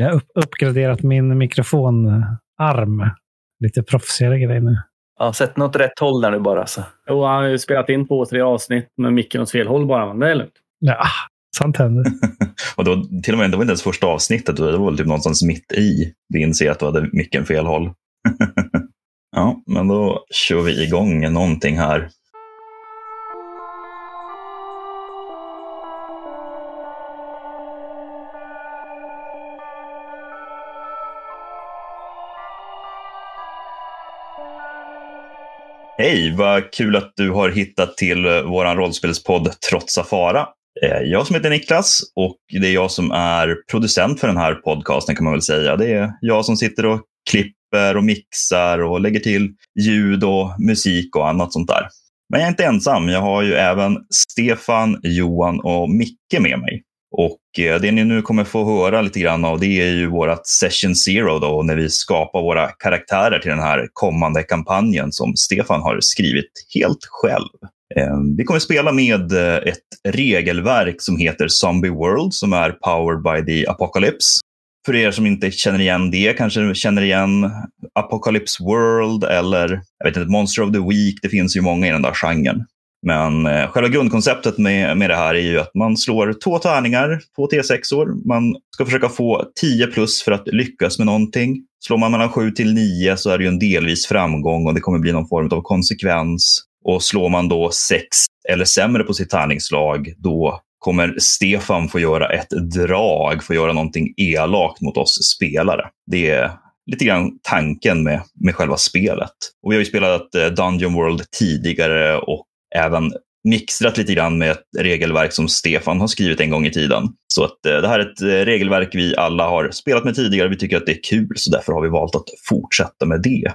Jag har upp, uppgraderat min mikrofonarm. Lite proffsigare grej nu. Ja, sätt något rätt håll där nu bara. Så. Jo, han har ju spelat in två, tre avsnitt med micken åt fel håll bara, men det är lugnt. Ja, sånt händer. och då, till och med, det var inte ens första avsnittet, det var typ någonstans mitt i vi inser att du hade micken fel håll. ja, men då kör vi igång någonting här. Hej, vad kul att du har hittat till eh, vår rollspelspodd Trotsa fara. Eh, jag som heter Niklas och det är jag som är producent för den här podcasten kan man väl säga. Det är jag som sitter och klipper och mixar och lägger till ljud och musik och annat sånt där. Men jag är inte ensam. Jag har ju även Stefan, Johan och Micke med mig. Och eh, det ni nu kommer få höra lite grann av det är ju vårt Session Zero då, när vi skapar våra karaktärer till den här kommande kampanjen som Stefan har skrivit helt själv. Ehm, vi kommer spela med eh, ett regelverk som heter Zombie World som är powered by the Apocalypse. För er som inte känner igen det, kanske känner igen Apocalypse World eller jag vet inte, Monster of the Week. Det finns ju många i den där genren. Men eh, själva grundkonceptet med, med det här är ju att man slår två tärningar, två T6-or. Man ska försöka få 10 plus för att lyckas med någonting. Slår man mellan 7 till 9 så är det ju en delvis framgång och det kommer bli någon form av konsekvens. Och slår man då 6 eller sämre på sitt tärningslag, då kommer Stefan få göra ett drag, få göra någonting elakt mot oss spelare. Det är lite grann tanken med, med själva spelet. Och vi har ju spelat eh, Dungeon World tidigare och även mixtrat lite grann med ett regelverk som Stefan har skrivit en gång i tiden. Så att eh, det här är ett eh, regelverk vi alla har spelat med tidigare. Vi tycker att det är kul, så därför har vi valt att fortsätta med det.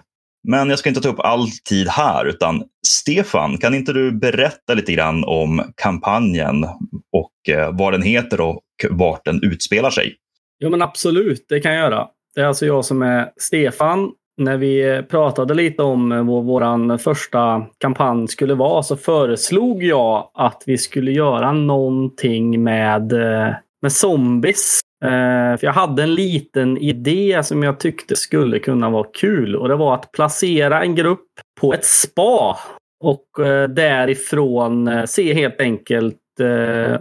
Men jag ska inte ta upp all tid här, utan Stefan, kan inte du berätta lite grann om kampanjen och eh, vad den heter och vart den utspelar sig? Jo, men absolut, det kan jag göra. Det är alltså jag som är Stefan när vi pratade lite om vad vår första kampanj skulle vara så föreslog jag att vi skulle göra någonting med, eh, med zombies. Eh, för jag hade en liten idé som jag tyckte skulle kunna vara kul och det var att placera en grupp på ett spa och därifrån se helt enkelt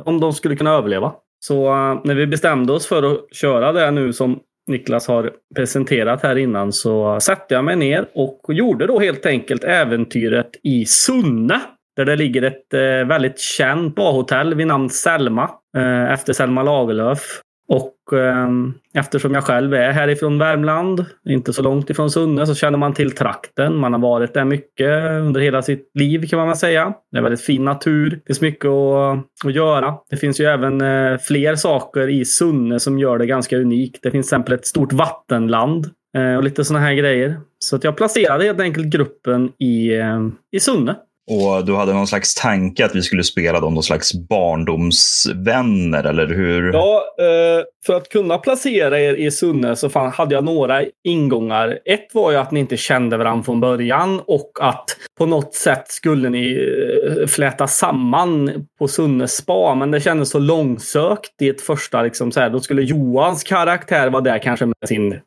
om de skulle kunna överleva. Så när vi bestämde oss för att köra det nu som Niklas har presenterat här innan så satte jag mig ner och gjorde då helt enkelt äventyret i Sunne. Där det ligger ett eh, väldigt känt badhotell vid namn Selma. Eh, efter Selma Lagerlöf. Och eh, eftersom jag själv är härifrån Värmland, inte så långt ifrån Sunne, så känner man till trakten. Man har varit där mycket under hela sitt liv kan man väl säga. Det är väldigt fin natur. Det finns mycket att, att göra. Det finns ju även eh, fler saker i Sunne som gör det ganska unikt. Det finns till exempel ett stort vattenland eh, och lite sådana här grejer. Så att jag placerade helt enkelt gruppen i, eh, i Sunne. Och du hade någon slags tanke att vi skulle spela dem någon slags barndomsvänner, eller hur? Ja, eh, för att kunna placera er i Sunne så hade jag några ingångar. Ett var ju att ni inte kände varandra från början och att på något sätt skulle ni eh, fläta samman på Sunnes spa. Men det kändes så långsökt i ett första, liksom så här, då skulle Johans karaktär vara där kanske med sin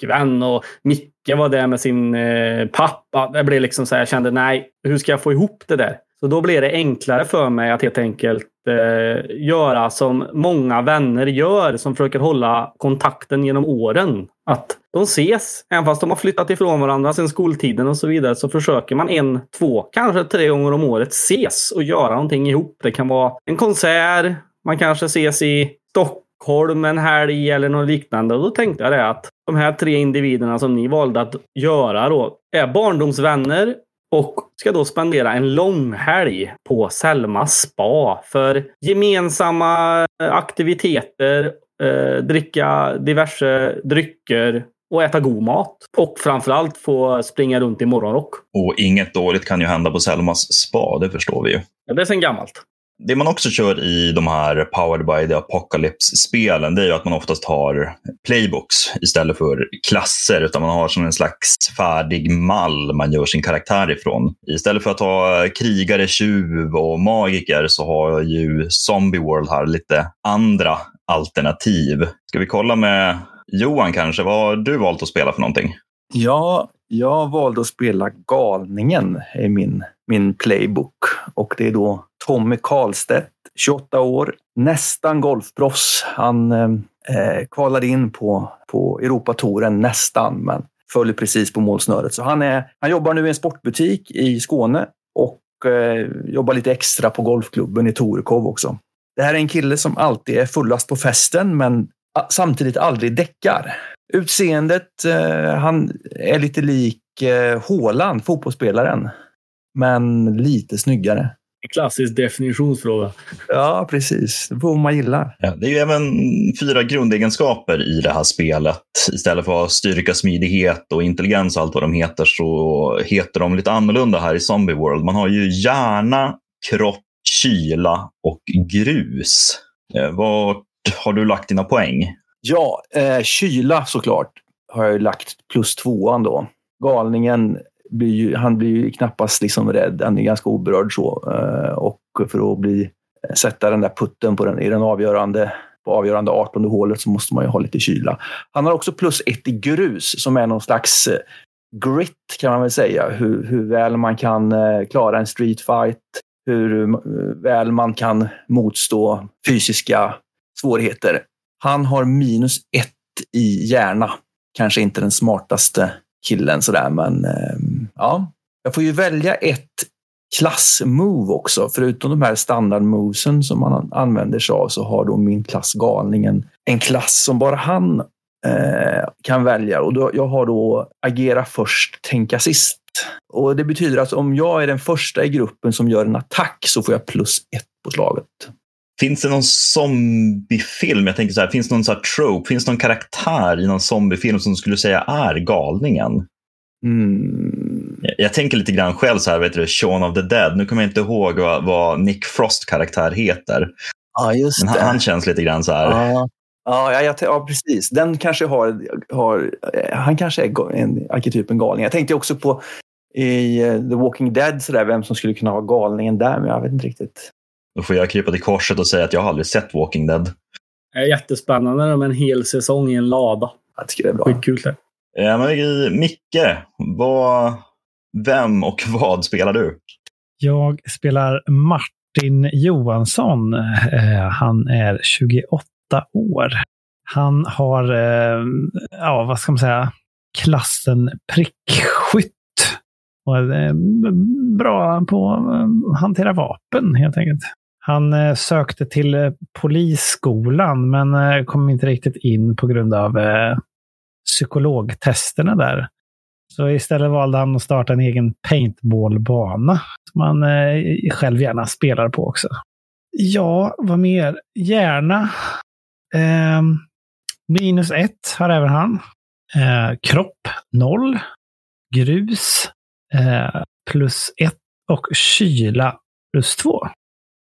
flickvän och Micke var där med sin eh, pappa. Det blev liksom så här, jag kände nej, hur ska jag få ihop det där? Så då blev det enklare för mig att helt enkelt eh, göra som många vänner gör som försöker hålla kontakten genom åren. Att de ses, även fast de har flyttat ifrån varandra sedan skoltiden och så vidare, så försöker man en, två, kanske tre gånger om året ses och göra någonting ihop. Det kan vara en konsert, man kanske ses i Stockholm en helg eller något liknande. Och då tänkte jag det att de här tre individerna som ni valde att göra då är barndomsvänner och ska då spendera en lång helg på Selma spa för gemensamma aktiviteter, eh, dricka diverse drycker och äta god mat. Och framförallt få springa runt i morgonrock. Och inget dåligt kan ju hända på Selmas spa, det förstår vi ju. Ja, det är sen gammalt. Det man också kör i de här Powered by the Apocalypse-spelen, det är ju att man oftast har playbooks istället för klasser, utan man har som en slags färdig mall man gör sin karaktär ifrån. Istället för att ha krigare, tjuv och magiker så har ju Zombie World här lite andra alternativ. Ska vi kolla med Johan kanske, vad har du valt att spela för någonting? Ja, jag valde att spela Galningen i min, min playbook. Och det är då Tommy Karlstedt, 28 år, nästan golfproffs. Han eh, eh, kvalade in på, på Europatouren nästan, men föll precis på målsnöret. Så han, är, han jobbar nu i en sportbutik i Skåne och eh, jobbar lite extra på golfklubben i Torekov också. Det här är en kille som alltid är fullast på festen, men samtidigt aldrig däckar. Utseendet, eh, han är lite lik eh, Håland, fotbollsspelaren. Men lite snyggare. Klassisk definitionsfråga. Ja, precis. Det får man gillar. Ja, det är ju även fyra grundegenskaper i det här spelet. Istället för att ha styrka, smidighet och intelligens och allt vad de heter så heter de lite annorlunda här i Zombie World. Man har ju hjärna, kropp, kyla och grus. Eh, Vart har du lagt dina poäng? Ja, eh, kyla såklart har jag ju lagt plus tvåan då. Galningen, blir ju, han blir ju knappast liksom rädd. Han är ganska oberörd så. Eh, och för att bli, eh, sätta den där putten på den, i den avgörande, på avgörande 18 hålet så måste man ju ha lite kyla. Han har också plus ett i grus som är någon slags eh, grit kan man väl säga. Hur, hur väl man kan eh, klara en street fight. Hur väl man kan motstå fysiska svårigheter. Han har minus ett i hjärna. Kanske inte den smartaste killen sådär, men eh, ja. Jag får ju välja ett klassmove också. Förutom de här standardmovesen som man använder sig av så har då min klass Galningen en klass som bara han eh, kan välja. Och då, jag har då agera först, tänka sist. Och det betyder att om jag är den första i gruppen som gör en attack så får jag plus ett på slaget. Finns det någon zombiefilm? Jag tänker så här, finns det någon så här trope? Finns det någon karaktär i någon zombiefilm som skulle säga är galningen? Mm. Jag, jag tänker lite grann själv så här, vet du, Shaun of the Dead. Nu kommer jag inte ihåg vad, vad Nick Frost karaktär heter. Ja, just Men han, han känns lite grann så här. Ja, ja, ja, ja, precis. Den kanske har, har... eh, Han kanske är en arketypen galning. Jag tänkte också på i eh, The Walking Dead, så där, vem som skulle kunna vara galningen där, men jag vet inte riktigt. Då får jag krypa till korset och säga att jag har aldrig sett Walking Dead. Det är jättespännande med en hel säsong i en lada. Jag tycker det är bra. Skitkul det. Eh, men, Micke, vad, vem och vad spelar du? Jag spelar Martin Johansson. Eh, han är 28 år. Han har, eh, ja vad ska man säga, klassen prickskytt. Och är bra på att hantera vapen helt enkelt. Han eh, sökte till eh, polisskolan men eh, kom inte riktigt in på grund av psykologtesterna där. Så istället valde han att starta en egen paintballbana som han själv gärna spelar på också. Ja, vad mer? Gärna. Eh, minus ett har även han. Eh, kropp noll. Grus eh, plus ett och kyla plus två.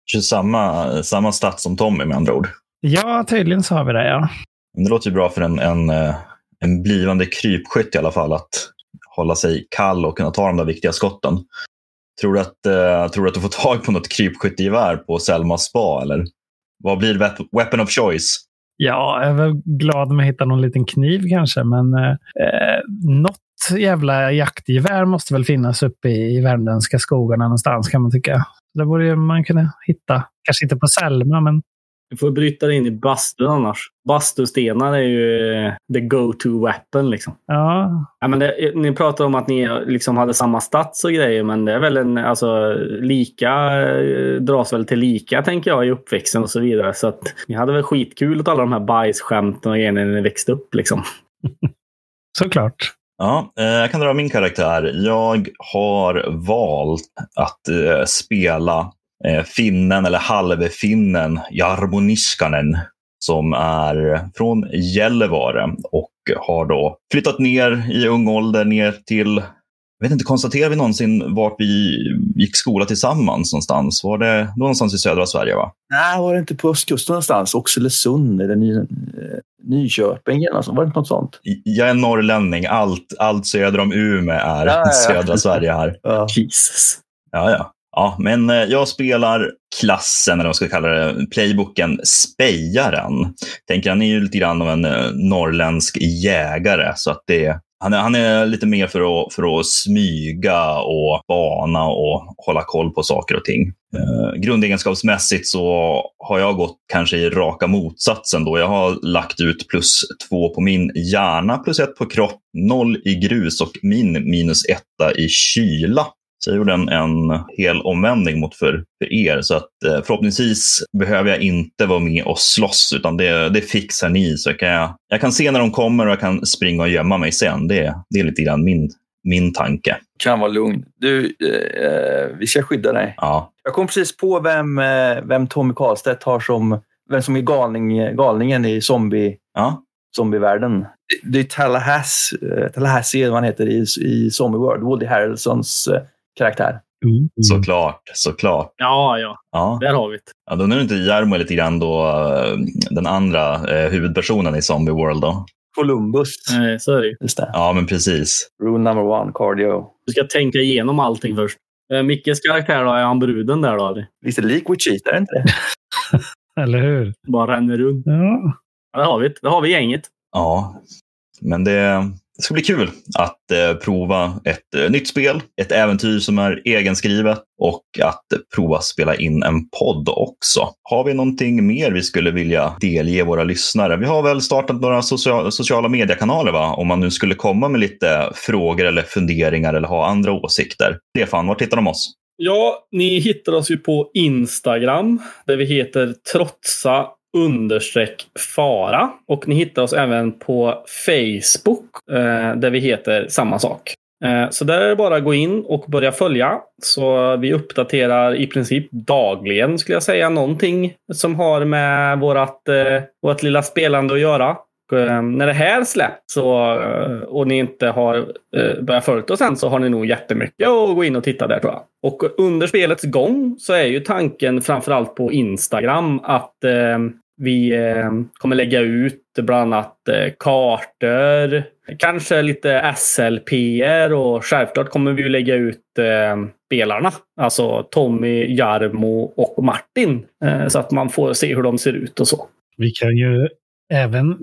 Kör samma, samma stats som Tommy med andra ord. Ja, tydligen så har vi det ja. Det låter ju bra för en, en, eh, en blivande krypskytt i alla fall att hålla sig kall och kunna ta de där viktiga skotten. Tror du att, eh, tror du, att du får tag på något krypskyttegevär på Selma spa eller? Vad blir weapon of choice? Ja, jag är väl glad om jag hittar någon liten kniv kanske, men eh, något jävla jaktgevär måste väl finnas uppe i, i värmländska skogarna någonstans kan man tycka. Det borde man kunna hitta. Kanske inte på Selma, men du får bryta dig in i bastun annars. Bastustenar är ju eh, the go-to weapon. Liksom. ja. Ja, men det, ni pratar om att ni liksom hade samma stats och grejer, men det är väl en, alltså, lika eh, dras väl till lika tänker jag i uppväxten och så vidare. Så att ni hade väl skitkul åt alla de här bajsskämten och grejer när ni växte upp liksom. Såklart. Ja, eh, jag kan dra min karaktär. Jag har valt att eh, spela eh, finnen eller halvfinnen Jarmo Niskanen som är från Gällivare och har då flyttat ner i ung ålder ner till jag vet inte, konstaterar vi någonsin vart vi gick skola tillsammans någonstans? Var det någonstans i södra Sverige? va? Nej, var det inte på östkusten någonstans? Oxelösund eller Ny, eh, Nyköping eller något sånt? Var det inte något sånt? Jag är norrlänning. Allt, allt söder om Umeå är Ja, ja, ja. södra Sverige här. Ja. Jesus. Ja, ja. Ja, men eh, jag spelar klassen, eller vad man ska kalla det, playbooken Spejaren. Tänker han är ju lite grann av en eh, norrländsk jägare, så att det han är, han är lite mer för att, för att smyga och bana och hålla koll på saker och ting. Eh, grundegenskapsmässigt så har jag gått kanske i raka motsatsen. Då. Jag har lagt ut plus två på min hjärna, plus ett på kropp, noll i grus och min minus etta i kyla. Så jag gjorde en, en hel omvändning mot för, för er. Så att eh, förhoppningsvis behöver jag inte vara med och slåss, utan det, det fixar ni. Så jag kan, jag kan se när de kommer och jag kan springa och gömma mig sen. Det, det är lite grann min, min tanke. Kan vara lugn. Du, eh, vi ska skydda dig. Ja. Jag kom precis på vem, eh, vem Tommy Karlstedt har som, vem som är galning, galningen i zombie, Ja. zombievärlden. Det är Tallahassee, eh, Tallahassee vad han heter i, i Zombie World, Woody Harrelsons eh, karaktär. Mm. Såklart, såklart. Ja, ja. Ja. Där har vi det. Ja, då är det inte Jarmo lite grann då, eh, den andra eh, huvudpersonen i Zombie World då? Columbus. Nej, så är det ju. Just det. Ja, men precis. Rule number one, cardio. Du ska tänka igenom allting först. Eh, Mickes karaktär då, är han bruden där då? eller? Lite lik Wichita, är det inte det? Eller hur? Bara ränner runt. Ja. Ja, det har vi. Det har vi gänget. Ja, men det, det ska bli kul att eh, prova ett eh, nytt spel, ett äventyr som är egenskrivet och att prova spela in en podd också. Har vi någonting mer vi skulle vilja delge våra lyssnare? Vi har väl startat några social, sociala mediekanaler, va? Om man nu skulle komma med lite frågor eller funderingar eller ha andra åsikter. Stefan, var hittar de oss? Ja, ni hittar oss ju på Instagram där vi heter trotsa understreck fara. Och ni hittar oss även på Facebook eh, där vi heter samma sak. Eh, så där är det bara att gå in och börja följa. Så vi uppdaterar i princip dagligen skulle jag säga någonting som har med vårat, eh, vårt lilla spelande att göra. Och, eh, när det här släpps eh, och ni inte har eh, börjat följa oss än så har ni nog jättemycket att gå in och titta där tror jag. Och under spelets gång så är ju tanken framförallt på Instagram att eh, vi eh, kommer lägga ut bland annat eh, kartor, kanske lite SLPR och självklart kommer vi lägga ut eh, spelarna. Alltså Tommy, Jarmo och Martin. Så att man får se hur de ser ut och så. Vi kan ju även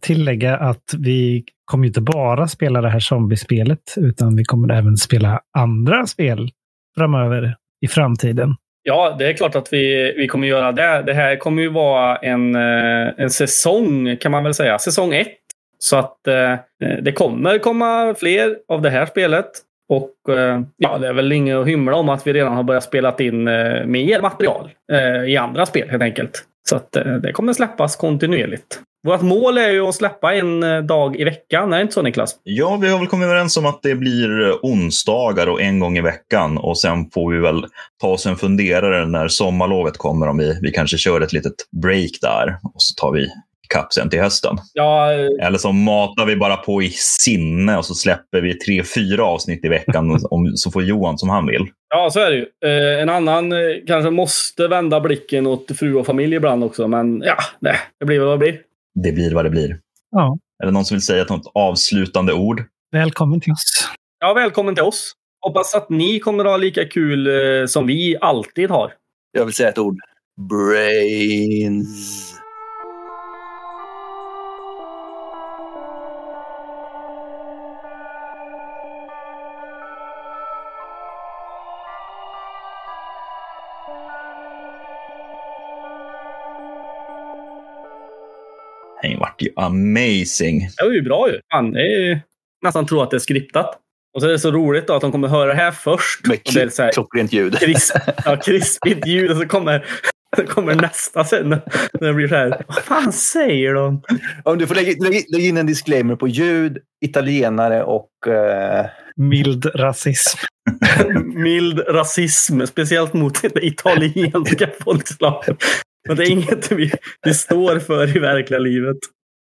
tillägga att vi kommer inte bara spela det här zombiespelet, utan vi kommer även spela andra spel framöver i framtiden. Ja, det är klart att vi, vi kommer göra det. Det här kommer ju vara en, eh, en säsong kan man väl säga. Säsong ett. Så att eh, det kommer komma fler av det här spelet. Och eh, ja, det är väl inget att hymla om att vi redan har börjat spela in eh, mer material eh, i andra spel helt enkelt. Så att eh, det kommer släppas kontinuerligt. Vårt mål är ju att släppa en eh, dag i veckan. Är det inte så Niklas? Ja, vi har väl kommit överens om att det blir eh, onsdagar och en gång i veckan. Och sen får vi väl ta oss en funderare när sommarlovet kommer. Om vi, vi kanske kör ett litet break där och så tar vi ikapp sen till hösten. Ja, eh, Eller så matar vi bara på i sinne och så släpper vi tre, fyra avsnitt i veckan om, så får Johan som han vill. Ja, så är det ju. Eh, en annan eh, kanske måste vända blicken åt fru och familj ibland också. Men ja, det, det blir vad det blir. Det blir vad det blir. Ja, Är det någon som vill säga något avslutande ord? välkommen till oss. Ja, välkommen till oss. Hoppas att ni kommer att ha lika kul eh, som vi alltid har. Jag vill säga ett ord. Brains. Vart ju amazing. Det var ju bra ju. Det är ju nästan tro att det är skriptat. Och så är det så roligt då att de kommer höra det här först. Med Och det är så här klockrent ljud. krisp, ja, krispigt ljud och så kommer, så kommer nästa sen. När det blir så här. Vad fan säger de? Om du får lägga, lägga, lägga in en disclaimer på ljud, italienare och... Eh, Mild rasism. Mild rasism, speciellt mot det italienska folkslaget. Men det är inget vi, vi står för i verkliga livet.